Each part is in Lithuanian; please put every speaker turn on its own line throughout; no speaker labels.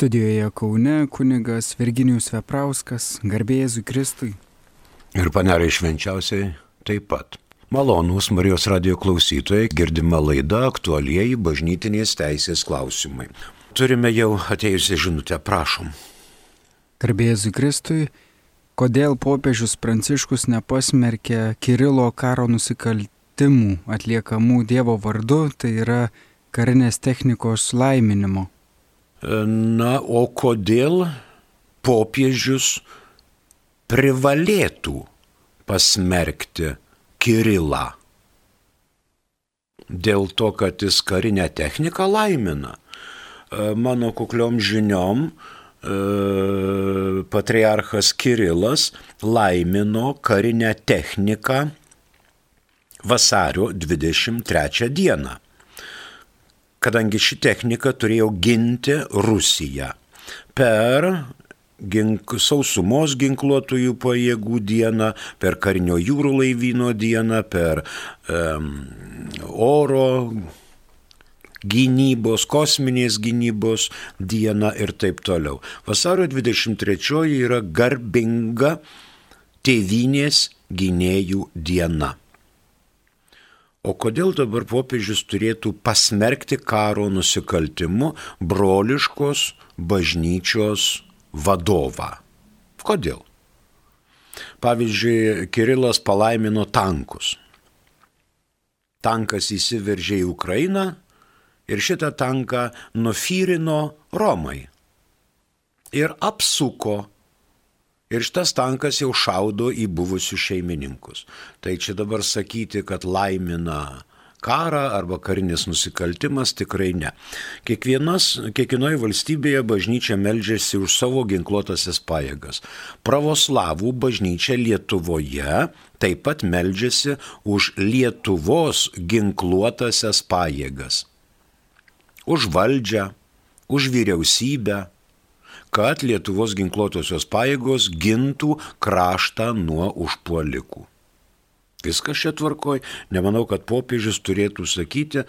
Studijoje Kaune kunigas Virginijus Veprauskas, garbėjėzui Kristui.
Ir panerai švenčiausiai taip pat. Malonūs Marijos radio klausytojai, girdima laida aktualieji bažnytinės teisės klausimai. Turime jau atėjusią žinutę, prašom.
Garbėjėzui Kristui, kodėl popiežius Pranciškus nepasmerkė Kirilo karo nusikaltimų atliekamų Dievo vardu, tai yra karinės technikos laiminimo?
Na, o kodėl popiežius privalėtų pasmerkti Kirilą? Dėl to, kad jis karinę techniką laimina. E, mano kukliom žiniom e, patriarchas Kirilas laimino karinę techniką vasario 23 dieną kadangi ši technika turėjo ginti Rusiją per gink, sausumos ginkluotojų pajėgų dieną, per karinio jūrų laivyno dieną, per um, oro gynybos, kosminės gynybos dieną ir taip toliau. Vasario 23 yra garbinga tėvynės gynėjų diena. O kodėl dabar popiežius turėtų pasmerkti karo nusikaltimu broliškos bažnyčios vadovą? Kodėl? Pavyzdžiui, Kirilas palaimino tankus. Tankas įsiveržė į Ukrainą ir šitą tanką nufyrino Romai. Ir apsuko Ir šitas tankas jau šaudo į buvusius šeimininkus. Tai čia dabar sakyti, kad laimina karą arba karinis nusikaltimas tikrai ne. Kiekvienas, kiekvienoje valstybėje bažnyčia meldžiasi už savo ginkluotasias pajėgas. Pravoslavų bažnyčia Lietuvoje taip pat meldžiasi už Lietuvos ginkluotasias pajėgas. Už valdžią, už vyriausybę kad Lietuvos ginkluotosios pajėgos gintų kraštą nuo užpuolikų. Viskas čia tvarkoj. Nemanau, kad popiežius turėtų sakyti,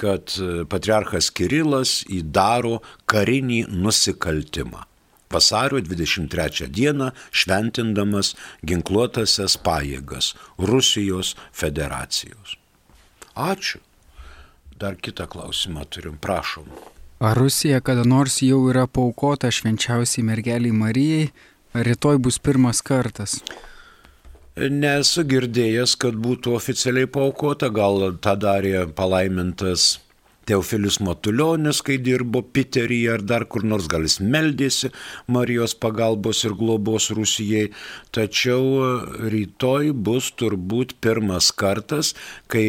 kad e, patriarchas Kirilas įdaro karinį nusikaltimą. Vasario 23 dieną šventindamas ginkluotasias pajėgas Rusijos federacijos. Ačiū. Dar kitą klausimą turim, prašom.
Ar Rusija kada nors jau yra paukota švenčiausiai mergeliai Marijai, ar rytoj bus pirmas kartas?
Nesu girdėjęs, kad būtų oficialiai paukota, gal tą darė palaimintas Teofilius Matuljonis, kai dirbo Piteryje ar dar kur nors gal jis meldėsi Marijos pagalbos ir globos Rusijai, tačiau rytoj bus turbūt pirmas kartas, kai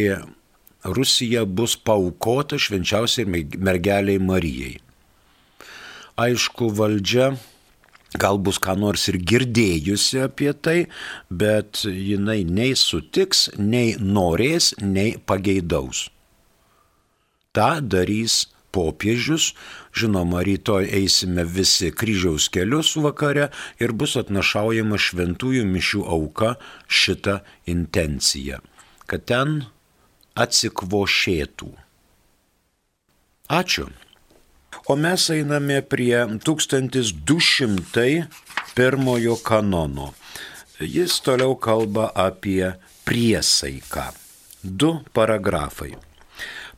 Rusija bus paukota švenčiausiai mergeliai Marijai. Aišku, valdžia gal bus ką nors ir girdėjusi apie tai, bet jinai nei sutiks, nei norės, nei pageidaus. Ta darys popiežius, žinoma, rytoj eisime visi kryžiaus kelius vakare ir bus atnašaujama šventųjų mišių auka šitą intenciją, kad ten atsikvošėtų. Ačiū. O mes einame prie 1201 kanono. Jis toliau kalba apie priesaiką. Du paragrafai.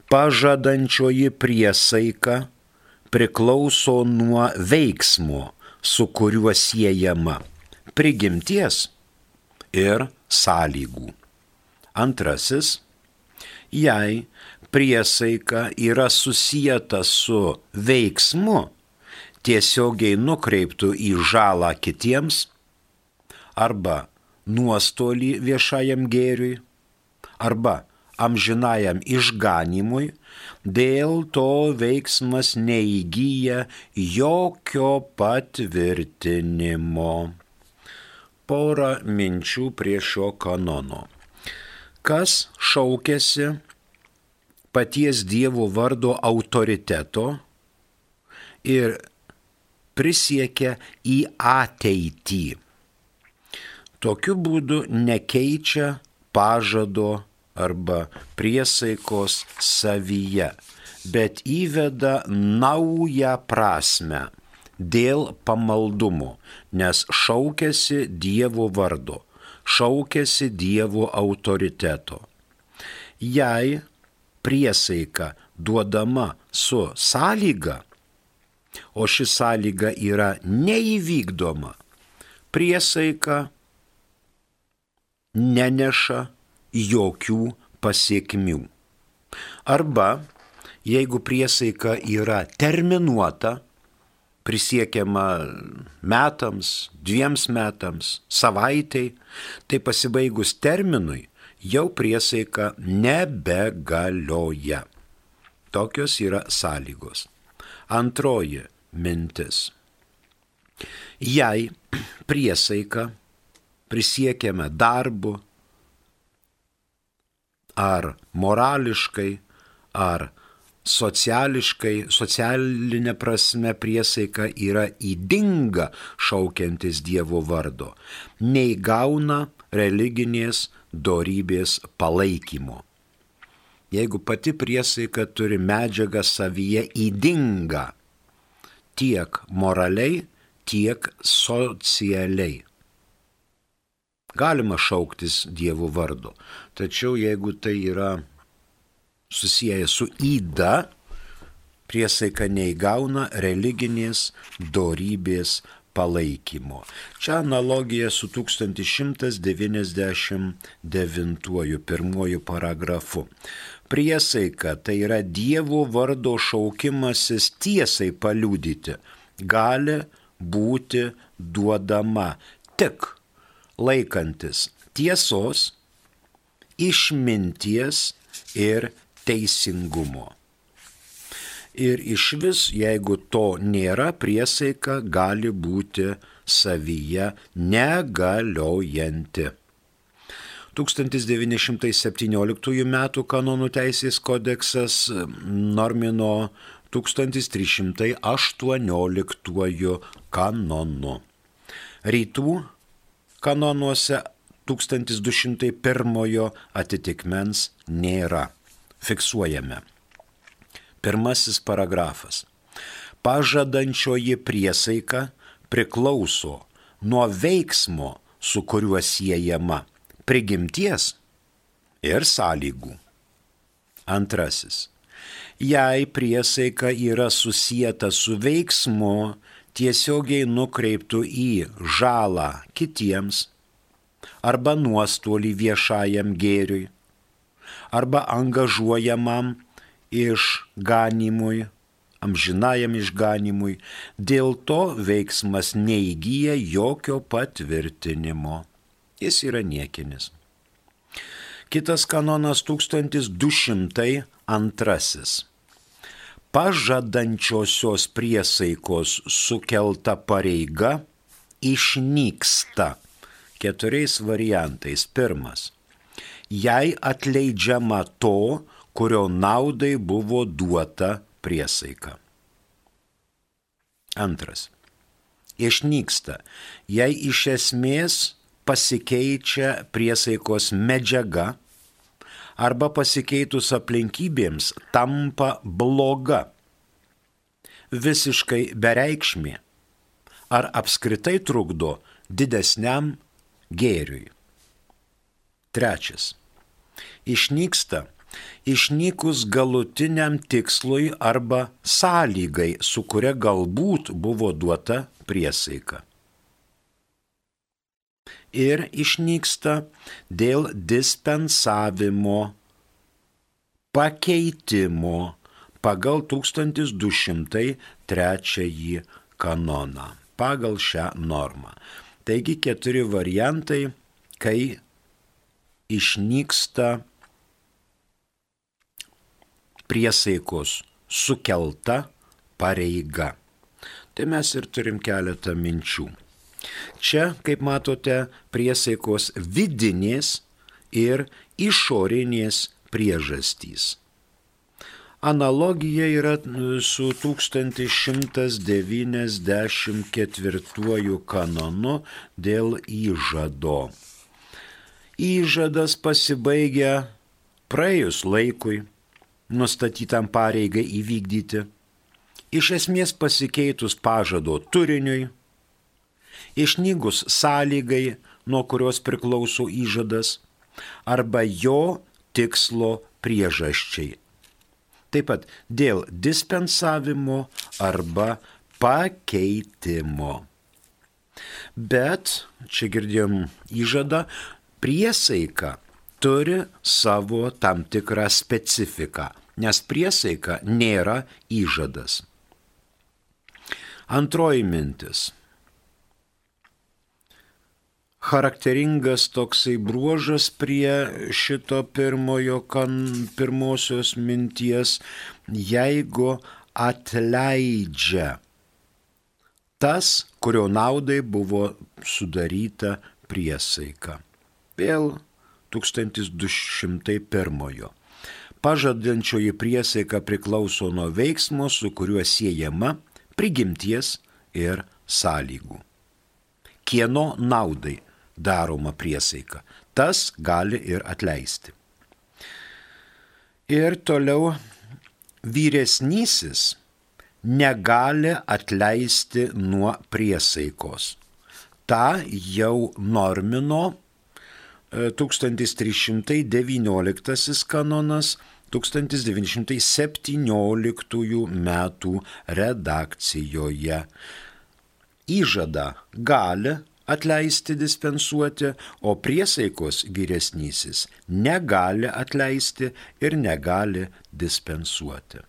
Pažadančioji priesaika priklauso nuo veiksmo, su kuriuo siejama prigimties ir sąlygų. Antrasis jei priesaika yra susijęta su veiksmu, tiesiogiai nukreiptų į žalą kitiems arba nuostolį viešajam gėriui arba amžinajam išganimui, dėl to veiksmas neįgyja jokio patvirtinimo. Porą minčių prie šio kanono kas šaukėsi paties Dievo vardo autoriteto ir prisiekia į ateitį. Tokiu būdu nekeičia pažado arba priesaikos savyje, bet įveda naują prasme, dėl pamaldumo, nes šaukėsi Dievo vardo, šaukėsi Dievo autoriteto. Jei priesaika duodama su sąlyga, o ši sąlyga yra neįvykdoma, priesaika neneša jokių pasiekmių. Arba jeigu priesaika yra terminuota, prisiekiama metams, dviems metams, savaitėj, tai pasibaigus terminui jau priesaika nebegalioja. Tokios yra sąlygos. Antroji mintis. Jei priesaika prisiekiame darbu ar morališkai, ar sociališkai, socialinė prasme priesaika yra įdinga šaukiantis Dievo vardo, neįgauna religinės dorybės palaikymo. Jeigu pati priesaika turi medžiagą savyje įdinga tiek moraliai, tiek socialiai. Galima šauktis Dievo vardu, tačiau jeigu tai yra susijęs su įda, priesaika neįgauna religinės dorybės palaikymo. Čia analogija su 1199 pirmojų paragrafu. Priesaika tai yra Dievo vardo šaukimasis tiesai paliūdyti, gali būti duodama tik laikantis tiesos, išminties ir teisingumo. Ir iš vis, jeigu to nėra, priesaika gali būti savyje negaliojanti. 1917 m. kanonų teisės kodeksas normino 1318 kanonu. Rytų kanonuose 1201 atitikmens nėra fiksuojame. Pirmasis paragrafas. Pažadančioji priesaika priklauso nuo veiksmo, su kuriuo siejama prigimties ir sąlygų. Antrasis. Jei priesaika yra susijęta su veiksmu, tiesiogiai nukreiptų į žalą kitiems arba nuostolį viešajam gėriui, arba angažuojamam išganimui, amžinajam išganimui, dėl to veiksmas neįgyja jokio patvirtinimo. Jis yra niekinis. Kitas kanonas 1202. Pažadančiosios priesaikos sukelta pareiga išnyksta keturiais variantais. Pirmas jai atleidžiama to, kurio naudai buvo duota priesaika. Antras. Išnyksta, jei iš esmės pasikeičia priesaikos medžiaga arba pasikeitus aplinkybėms tampa bloga, visiškai bereikšmė ar apskritai trukdo didesniam gėriui. Trečias. Išnyksta išnykus galutiniam tikslui arba sąlygai, su kuria galbūt buvo duota priesaika. Ir išnyksta dėl dispensavimo, pakeitimo pagal 1203 kanoną, pagal šią normą. Taigi keturi variantai, kai išnyksta priesaikos sukelta pareiga. Tai mes ir turim keletą minčių. Čia, kaip matote, priesaikos vidinės ir išorinės priežastys. Analogija yra su 1194 kanonu dėl įžado įžadas pasibaigia praėjus laikui, nustatytam pareigai įvykdyti. iš esmės pasikeitus pažado turiniui, išnygus sąlygai, nuo kurios priklauso įžadas, arba jo tikslo priežasčiai. Taip pat dėl dispensavimo arba pakeitimo. Bet, čia girdėjom įžadą, priesaika turi savo tam tikrą specifiką, nes priesaika nėra įžadas. Antroji mintis charakteringas toksai bruožas prie šito pirmojo, kan, pirmosios minties, jeigu atleidžia tas, kurio naudai buvo sudaryta priesaika. Vėl 1201. Pažadančioji priesaika priklauso nuo veiksmo, su kuriuo siejama prigimties ir sąlygų. Kieno naudai daroma priesaika. Tas gali ir atleisti. Ir toliau vyresnysis negali atleisti nuo priesaikos. Ta jau normino 1319 e, kanonas 1917 metų redakcijoje. Įžada gali atleisti dispensuoti, o priesaikos vyresnysis negali atleisti ir negali dispensuoti.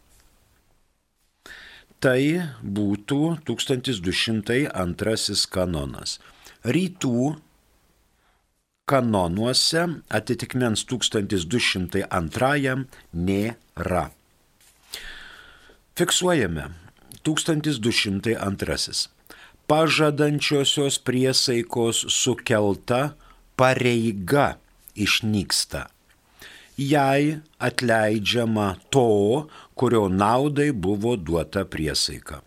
Tai būtų 1202 kanonas. Rytų kanonuose atitikmens 1202 nėra. Fiksuojame 1202 pažadančiosios priesaikos sukelta pareiga išnyksta. Jai atleidžiama to, kurio naudai buvo duota priesaika.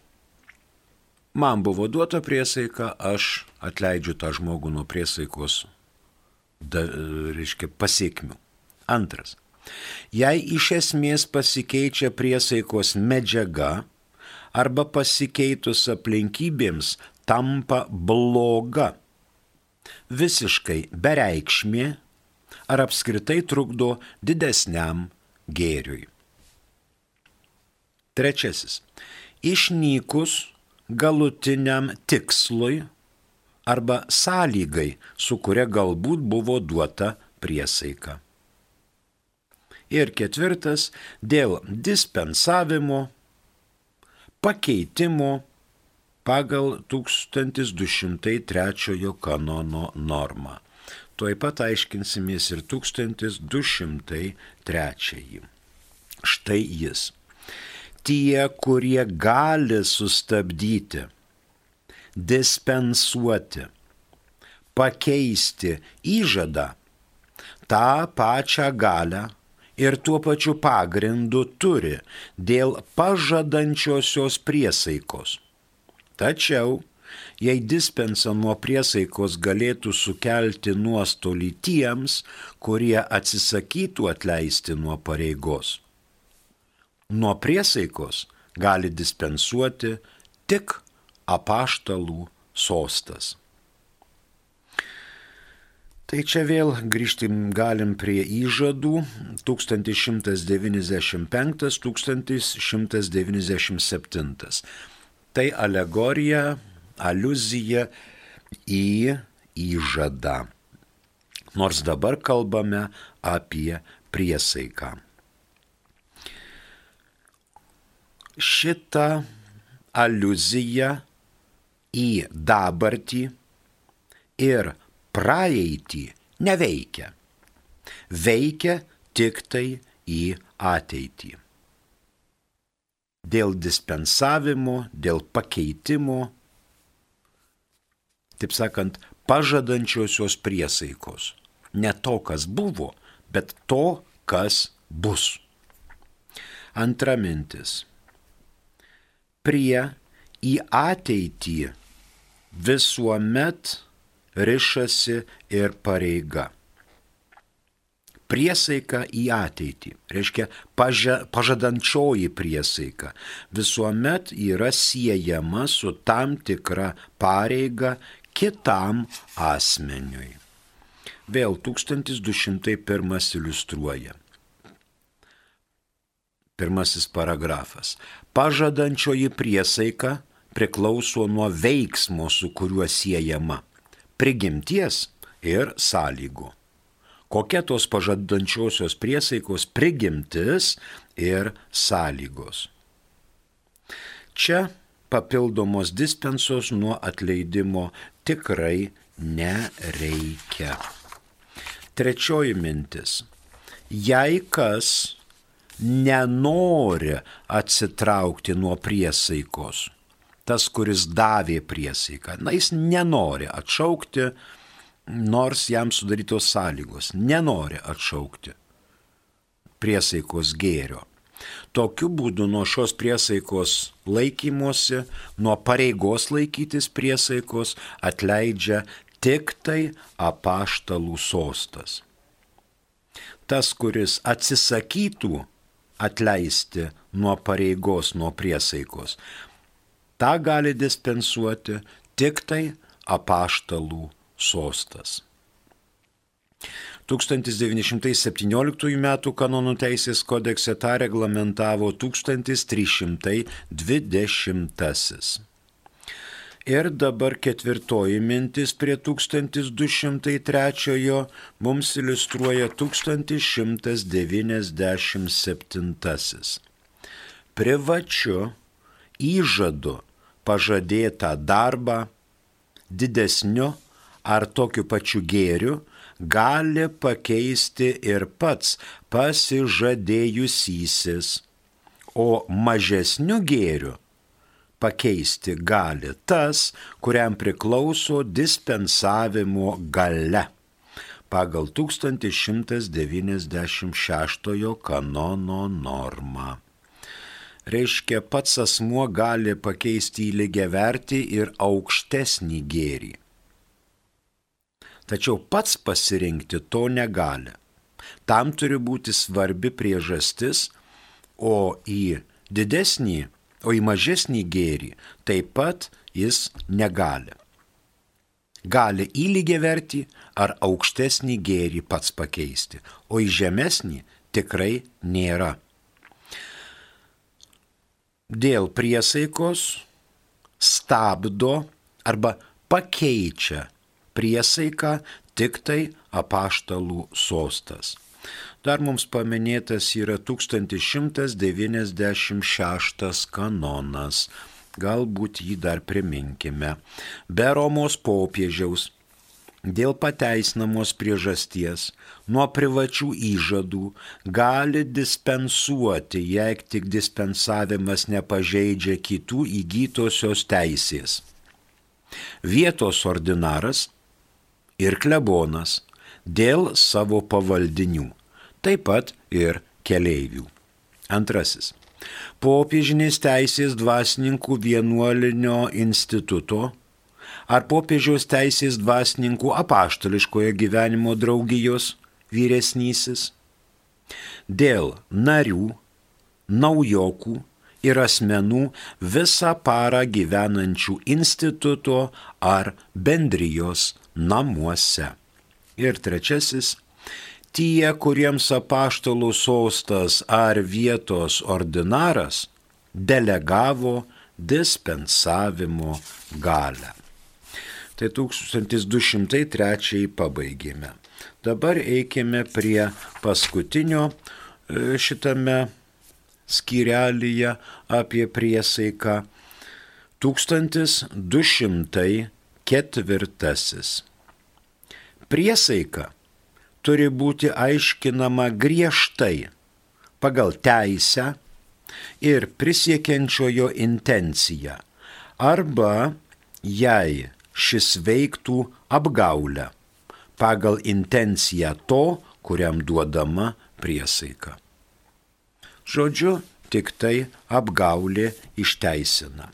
Man buvo duota priesaika, aš atleidžiu tą žmogų nuo priesaikos, da, reiškia, pasiekmių. Antras. Jei iš esmės pasikeičia priesaikos medžiaga arba pasikeitus aplinkybėms tampa bloga, visiškai bereikšmė ar apskritai trukdo didesniam gėriui. Trečiasis. Išnykus galutiniam tikslui arba sąlygai, su kuria galbūt buvo duota priesaika. Ir ketvirtas, dėl dispensavimo, pakeitimo pagal 1203 kanono normą. Tuoj pat aiškinsimės ir 1203. Štai jis. Tie, kurie gali sustabdyti, dispensuoti, pakeisti įžadą, tą pačią galę ir tuo pačiu pagrindu turi dėl pažadančiosios priesaikos. Tačiau, jei dispensa nuo priesaikos galėtų sukelti nuostolį tiems, kurie atsisakytų atleisti nuo pareigos, nuo priesaikos gali dispensuoti tik apaštalų sostas. Tai čia vėl grįžtim galim prie įžadų 1195-1197 tai alegorija, aluzija į įžadą. Nors dabar kalbame apie priesaiką. Šita aluzija į dabartį ir praeitį neveikia. Veikia tik tai į ateitį dėl dispensavimo, dėl pakeitimo, taip sakant, pažadančiosios priesaikos. Ne to, kas buvo, bet to, kas bus. Antra mintis. Prie į ateitį visuomet rišasi ir pareiga. Priesaika į ateitį, reiškia paža, pažadančioji priesaika, visuomet yra siejama su tam tikra pareiga kitam asmeniui. Vėl 1201 iliustruoja. Pirmasis paragrafas. Pažadančioji priesaika priklauso nuo veiksmo, su kuriuo siejama, prigimties ir sąlygų. Kokia tos pažadančiosios priesaikos prigimtis ir sąlygos. Čia papildomos dispensos nuo atleidimo tikrai nereikia. Trečioji mintis. Jei kas nenori atsitraukti nuo priesaikos, tas, kuris davė priesaiką, na jis nenori atšaukti, nors jam sudarytos sąlygos, nenori atšaukti priesaikos gėrio. Tokiu būdu nuo šios priesaikos laikymosi, nuo pareigos laikytis priesaikos atleidžia tik tai apaštalų sostas. Tas, kuris atsisakytų atleisti nuo pareigos, nuo priesaikos, tą gali dispensuoti tik tai apaštalų sostas. 1917 m. kanonų teisės kodekse tą reglamentavo 1320. Ir dabar ketvirtoji mintis prie 1203 mums iliustruoja 1197. Privačiu įžadu pažadėtą darbą didesniu ar tokiu pačiu gėriu gali pakeisti ir pats pasižadėjusysis, o mažesniu gėriu pakeisti gali tas, kuriam priklauso dispensavimo gale pagal 1196 kanono normą. Reiškia, pats asmuo gali pakeisti į lygiavertį ir aukštesnį gėrį. Tačiau pats pasirinkti to negali. Tam turi būti svarbi priežastis, o į didesnį o į mažesnį gėrį taip pat jis negali. Gali į lygiavertį ar aukštesnį gėrį pats pakeisti, o į žemesnį tikrai nėra. Dėl priesaikos stabdo arba pakeičia priesaiką tik tai apaštalų sostas. Dar mums paminėtas yra 1196 kanonas. Galbūt jį dar priminkime. Be Romos popiežiaus dėl pateisinamos priežasties nuo privačių įžadų gali dispensuoti, jei tik dispensavimas nepažeidžia kitų įgytosios teisės. Vietos ordinaras ir klebonas dėl savo pavaldinių taip pat ir keleivių. Antrasis. Popiežinės teisės dvasininkų vienuolinio instituto ar popiežiaus teisės dvasininkų apaštališkojo gyvenimo draugijos vyresnysis dėl narių, naujokų ir asmenų visą parą gyvenančių instituto ar bendrijos namuose. Ir trečiasis tie, kuriems apaštalų sostas ar vietos ordinaras delegavo dispensavimo galę. Tai 1203 pabaigėme. Dabar eikime prie paskutinio e, šitame skyrelyje apie priesaiką 1204. Priesaika turi būti aiškinama griežtai pagal teisę ir prisiekiančiojo intenciją, arba jei šis veiktų apgaulę pagal intenciją to, kuriam duodama priesaika. Žodžiu, tik tai apgaulė išteisina.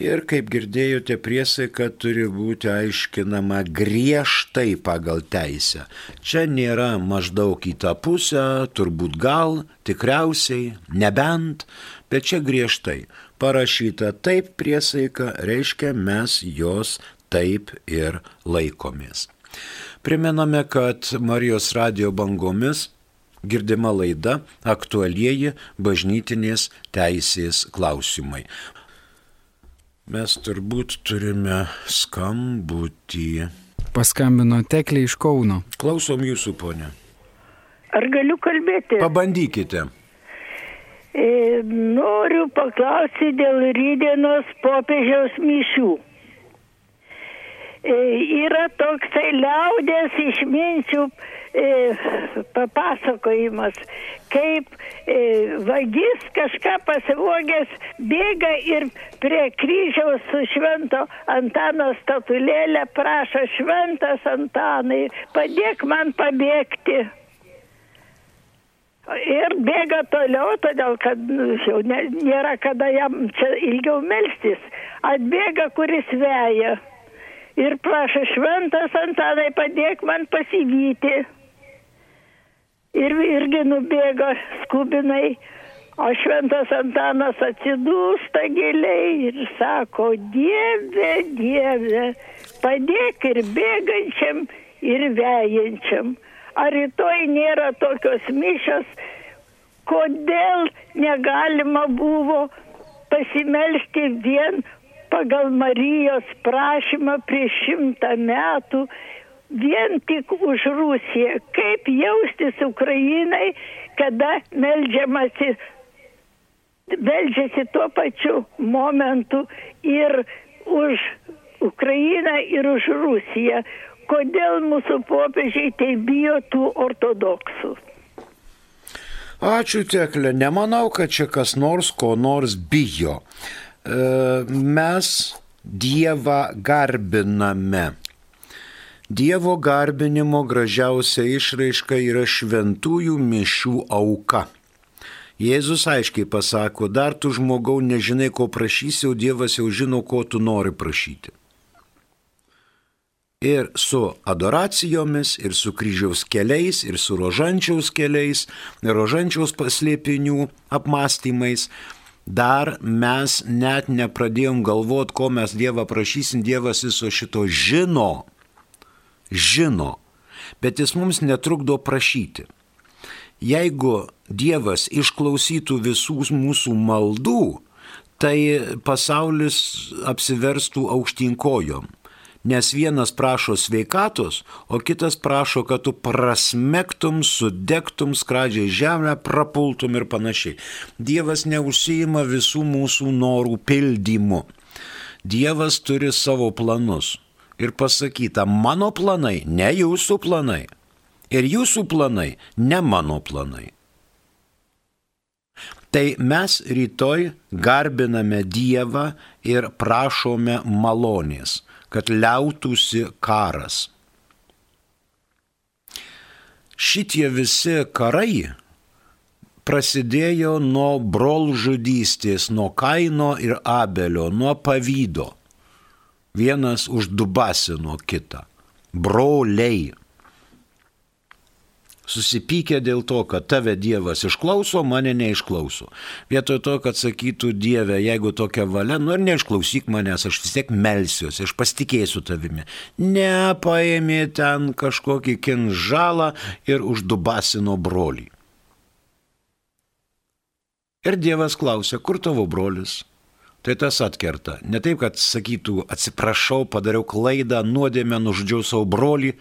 Ir kaip girdėjote, priesaika turi būti aiškinama griežtai pagal teisę. Čia nėra maždaug į tą pusę, turbūt gal, tikriausiai, nebent, bet čia griežtai. Parašyta taip priesaika, reiškia mes jos taip ir laikomės. Primename, kad Marijos radio bangomis girdima laida aktualieji bažnytinės teisės klausimai. Mes turbūt turime skambutį.
Paskambino teklė iš Kauno.
Klausom jūsų, ponė.
Ar galiu kalbėti?
Pabandykite.
E, noriu paklausti dėl rydienos popiežiaus mišių. E, yra toksai liaudės išminčių e, papasakojimas, kaip e, vagis kažką pasivogęs bėga ir prie kryžiaus su švento Antano statulėlė prašo šventas Antanai, padėk man pabėgti. Ir bėga toliau, todėl kad nu, jau nėra kada jam čia ilgiau melstis. Atbėga, kuris veja. Ir prašo šventas Antanai, padėk man pasivyti ir irgi nubėga skubinai. O šventas Antanas atsidūsta giliai ir sako, Dieve, Dieve, padėk ir bėgančiam, ir vejančiam. Ar rytoj nėra tokios mišos, kodėl negalima buvo pasimelsti vien pagal Marijos prašymą prieš šimtą metų vien tik už Rusiją. Kaip jaustis Ukrainai, kada melžiamasi, melžiasi tuo pačiu momentu ir už Ukrainą, ir už Rusiją. Kodėl mūsų popiežiai tai bijo tų ortodoksų?
Ačiū teklė, nemanau, kad čia kas nors ko nors bijo. E, mes Dievą garbiname. Dievo garbinimo gražiausia išraiška yra šventųjų mišių auka. Jėzus aiškiai pasako, dar tu žmogau nežinai, ko prašysi, o Dievas jau žino, ko tu nori prašyti. Ir su adoracijomis, ir su kryžiaus keliais, ir su rožančiaus keliais, rožančiaus paslėpinių apmąstymais, dar mes net nepradėjom galvoti, ko mes Dievą prašysim, Dievas viso šito žino žino, bet jis mums netrukdo prašyti. Jeigu Dievas išklausytų visų mūsų maldų, tai pasaulis apsiverstų aukštinkojom. Nes vienas prašo sveikatos, o kitas prašo, kad tu prasmektum, sudegtum, skradžiai žemę, prapultum ir panašiai. Dievas neužsijima visų mūsų norų pildymu. Dievas turi savo planus ir pasakyta, mano planai, ne jūsų planai. Ir jūsų planai, ne mano planai. Tai mes rytoj garbiname Dievą ir prašome malonės, kad liautųsi karas. Šitie visi karai prasidėjo nuo brolžudystės, nuo Kaino ir Abelio, nuo pavydo vienas uždubasino kitą. Broliai. Susipykę dėl to, kad tave Dievas išklauso, mane neišklauso. Vietoj to, kad sakytų Dieve, jeigu tokia valia, nu ir neišklausyk manęs, aš vis tiek melsiuosi, aš pasitikėsiu tavimi. Ne, paėmė ten kažkokį kinžalą ir uždubasino brolį. Ir Dievas klausė, kur tavo brolis? tai tas atkerta. Ne taip, kad sakytų, atsiprašau, padariau klaidą, nuodėmę, nužudžiau savo brolį,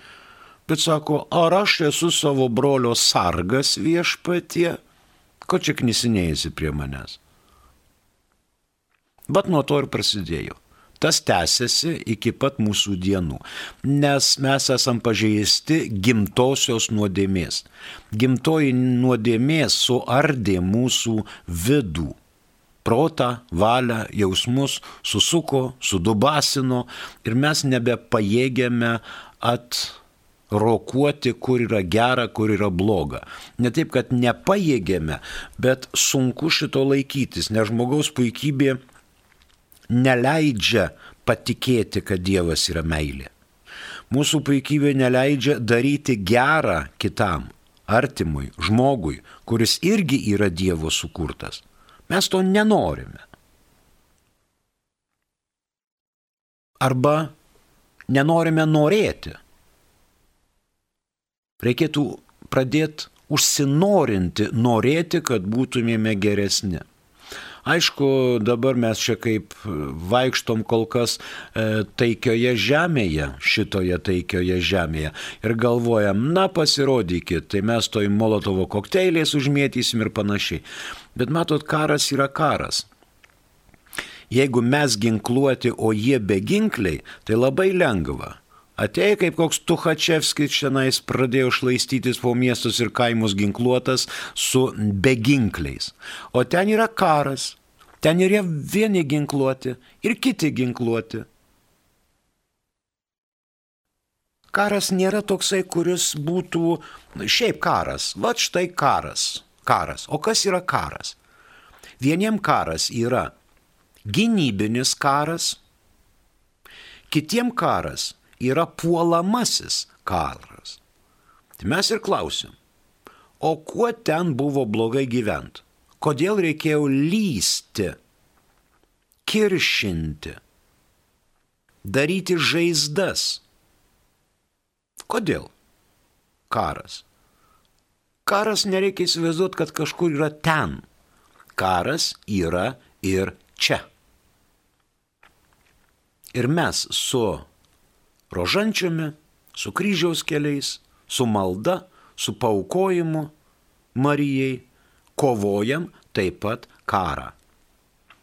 bet sako, ar aš esu savo brolio sargas viešpatie, ko čia knisinėjasi prie manęs. Bet nuo to ir prasidėjo. Tas tęsiasi iki pat mūsų dienų, nes mes esam pažeisti gimtosios nuodėmės. Gimtoji nuodėmė suardė mūsų vidų protą, valią, jausmus, susuko, sudubasino ir mes nebepajėgėme atrokuoti, kur yra gera, kur yra bloga. Ne taip, kad nepajėgėme, bet sunku šito laikytis, nes žmogaus puikybė neleidžia patikėti, kad Dievas yra meilė. Mūsų puikybė neleidžia daryti gerą kitam, artimui, žmogui, kuris irgi yra Dievo sukurtas. Mes to nenorime. Arba nenorime norėti. Reikėtų pradėti užsinorinti, norėti, kad būtumėme geresni. Aišku, dabar mes čia kaip vaikštom kol kas e, taikioje žemėje, šitoje taikioje žemėje ir galvojam, na pasirodykit, tai mes toj molotovo kokteiliais užmėtysim ir panašiai. Bet matot, karas yra karas. Jeigu mes ginkluoti, o jie beginkliai, tai labai lengva. Atėjo kaip koks Tuchačevskis šiandien pradėjo šlaistytis po miestus ir kaimus ginkluotas su beginkliais. O ten yra karas. Ten yra vieni ginkluoti ir kiti ginkluoti. Karas nėra toksai, kuris būtų šiaip karas. Va štai karas. Karas. O kas yra karas? Vieniem karas yra gynybinis karas, kitiem karas yra puolamasis karas. Tai mes ir klausim, o kuo ten buvo blogai gyventi? Kodėl reikėjo lysti, kiršinti, daryti žaizdas? Kodėl? Karas. Karas nereikia įsivaizduoti, kad kažkur yra ten. Karas yra ir čia. Ir mes su rožančiumi, su kryžiaus keliais, su malda, su paukojimu Marijai, kovojam taip pat karą.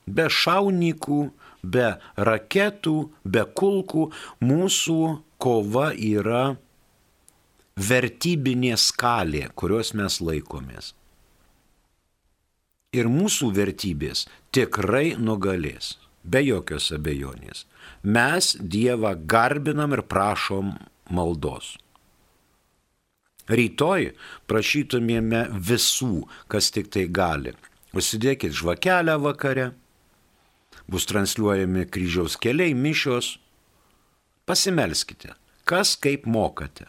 Be šaunykų, be raketų, be kulkų mūsų kova yra vertybinė skalė, kurios mes laikomės. Ir mūsų vertybės tikrai nugalės, be jokios abejonės mes Dievą garbinam ir prašom maldos. Rytoj prašytumėme visų, kas tik tai gali. Užsidėkit žvakelę vakare, bus transliuojami kryžiaus keliai, mišios. Pasimelskite, kas kaip mokate.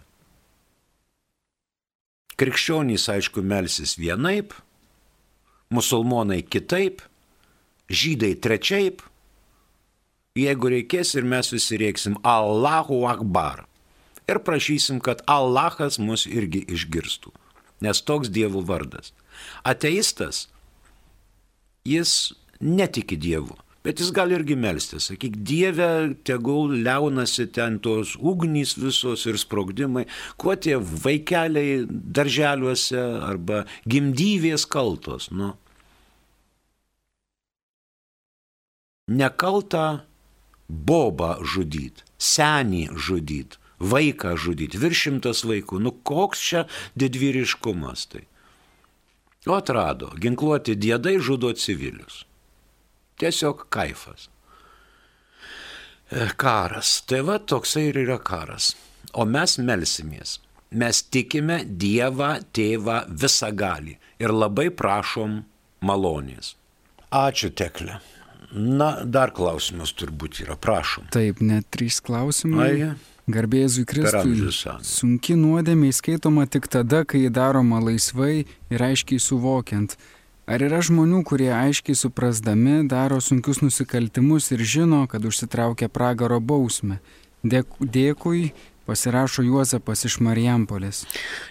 Krikščionys, aišku, melsis vienaip, musulmonai kitaip, žydai trečiaip, jeigu reikės ir mes visi reiksim Allahu Akbar. Ir prašysim, kad Allahas mus irgi išgirstų, nes toks Dievo vardas. Ateistas, jis netiki Dievu, bet jis gali irgi melstis. Sakyk, Dieve, tegul liaunasi ten tos ugnys visos ir sprogdimai, kuo tie vaikeliai darželiuose arba gimdyvės kaltos. Nu. Nekalta bobą žudyti, senį žudyti, vaiką žudyti, virš šimtas vaikų. Nu koks čia didvyriškumas tai? O atrado, ginkluoti dėdai žudo civilius. Tiesiog kaifas. E, karas. Tai va toksai ir yra karas. O mes melsimės. Mes tikime Dievą, Tėvą visagalį ir labai prašom malonės. Ačiū teklė. Na, dar klausimas turbūt yra, prašom.
Taip, net trys klausimai.
Ai,
Garbėzui Kristui. Sunki nuodėmė įskaitoma tik tada, kai daroma laisvai ir aiškiai suvokiant. Ar yra žmonių, kurie aiškiai suprasdami daro sunkius nusikaltimus ir žino, kad užsitraukia pragaro bausmę? Dėkui, pasirašo Juozapas iš Marijampolės.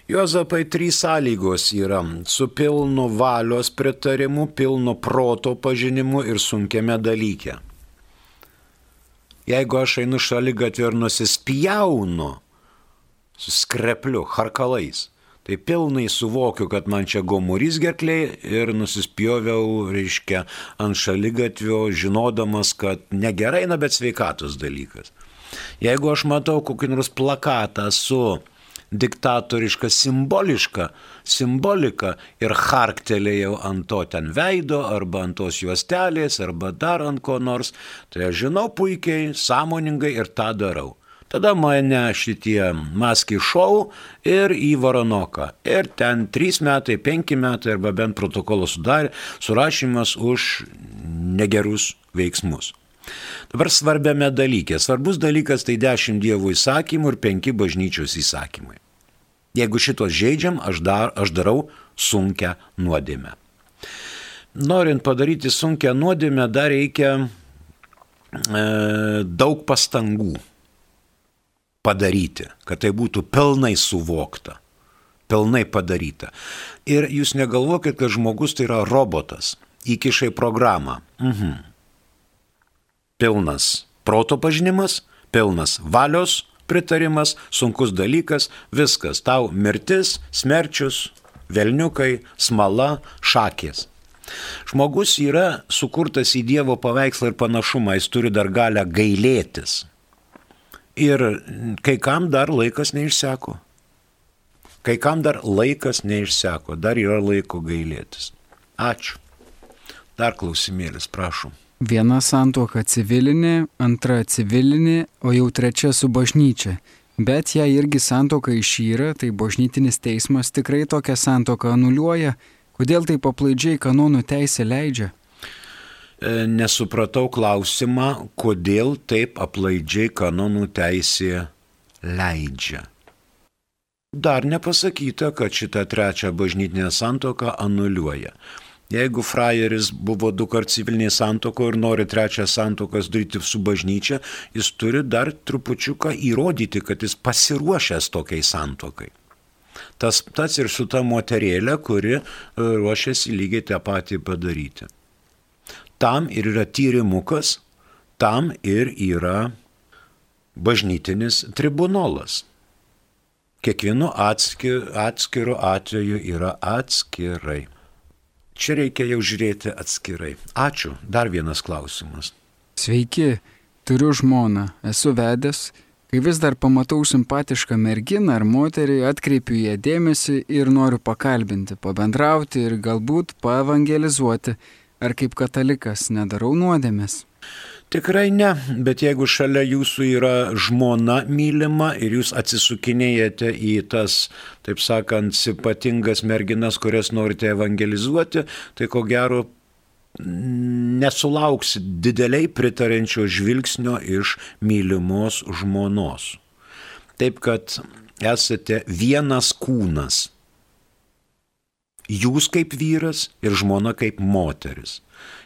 Juozapai trys sąlygos yra - su pilnu valios pritarimu, pilnu proto pažinimu ir sunkiame dalyke. Jeigu aš einu šalia gatvė ir nusispjaunu su skrepliu, harkalais, tai pilnai suvokiu, kad man čia gomurys gerkliai ir nusispjoviau, reiškia, ant šaligatvio, žinodamas, kad negerai, na bet sveikatos dalykas. Jeigu aš matau kokį nors plakatą su diktatoriška simboliška simbolika ir harktelėjau ant to ten veido arba ant tos juostelės arba dar ant ko nors, tai aš žinau puikiai, sąmoningai ir tą darau. Tada mane šitie maski šou ir į Varonoką. Ir ten 3 metai, 5 metai arba bent protokolo sudarė, surašymas už negerus veiksmus. Dabar svarbiame dalykė. Svarbus dalykas tai dešimt dievų įsakymų ir penki bažnyčios įsakymai. Jeigu šitos žaidžiam, aš, dar, aš darau sunkę nuodėmę. Norint padaryti sunkę nuodėmę, dar reikia e, daug pastangų padaryti, kad tai būtų pilnai suvokta, pilnai padaryta. Ir jūs negalvokit, kad žmogus tai yra robotas, įkišai programą. Mhm. Pilnas proto pažinimas, pilnas valios pritarimas, sunkus dalykas, viskas. Tau mirtis, smerčius, velniukai, smala, šakės. Žmogus yra sukurtas į Dievo paveikslą ir panašumą, jis turi dar galę gailėtis. Ir kai kam dar laikas neišseko. Kai kam dar laikas neišseko, dar yra laiko gailėtis. Ačiū. Dar klausimėlis, prašom.
Viena santuoka civilinė, antra civilinė, o jau trečia su bažnyčia. Bet jei irgi santoka išyra, tai bažnytinis teismas tikrai tokią santoką anuliuoja. Kodėl tai paplaidžiai kanonų teisė leidžia?
E, nesupratau klausimą, kodėl taip aplaidžiai kanonų teisė leidžia. Dar nepasakyta, kad šitą trečią bažnytinę santoką anuliuoja. Jeigu frajeris buvo du kart civilinėje santoko ir nori trečią santokas daryti su bažnyčia, jis turi dar trupučiuką įrodyti, kad jis pasiruošęs tokiai santokai. Tas pats ir su ta moterėlė, kuri e, ruošiasi lygiai tą patį padaryti. Tam ir yra tyrimukas, tam ir yra bažnytinis tribunolas. Kiekvienu atskiru atveju yra atskirai. Čia reikia jau žiūrėti atskirai. Ačiū. Dar vienas klausimas.
Sveiki, turiu žmoną, esu vedęs. Kai vis dar pamatau simpatišką merginą ar moterį, atkreipiu ją dėmesį ir noriu pakalbinti, pabendrauti ir galbūt paevangelizuoti. Ar kaip katalikas nedarau nuodėmės?
Tikrai ne, bet jeigu šalia jūsų yra žmona mylima ir jūs atsisukinėjate į tas, taip sakant, ypatingas merginas, kurias norite evangelizuoti, tai ko gero nesulauks dideliai pritarenčio žvilgsnio iš mylimos žmonos. Taip kad esate vienas kūnas. Jūs kaip vyras ir žmona kaip moteris.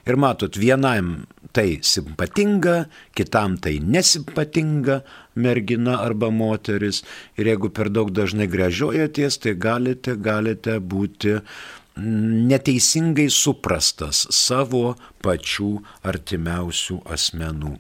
Ir matot, vienam tai simpatinga, kitam tai nesimpatinga mergina arba moteris. Ir jeigu per daug dažnai grežiojatės, tai galite, galite būti neteisingai suprastas savo pačių artimiausių asmenų.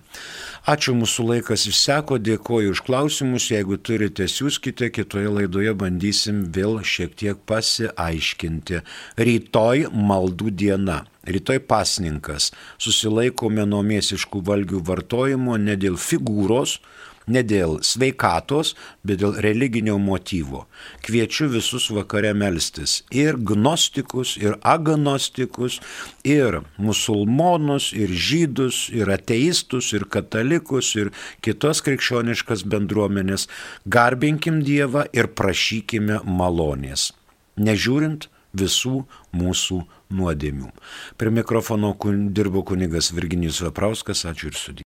Ačiū, mūsų laikas išseko, dėkoju už klausimus, jeigu turite, siūskite, kitoje laidoje bandysim vėl šiek tiek pasiaiškinti. Rytoj maldų diena. Rytoj pasninkas. Susilaikome nuo mėsiškų valgių vartojimo ne dėl figūros, ne dėl sveikatos, bet dėl religinio motyvo. Kviečiu visus vakare melstis ir gnostikus, ir agnostikus, ir musulmonus, ir žydus, ir ateistus, ir katalikus, ir kitos krikščioniškas bendruomenės. Garbinkim Dievą ir prašykime malonės. Nežiūrint visų mūsų nuodėmių. Prie mikrofono dirbo kunigas Virginijus Veprauskas, ačiū ir sudė.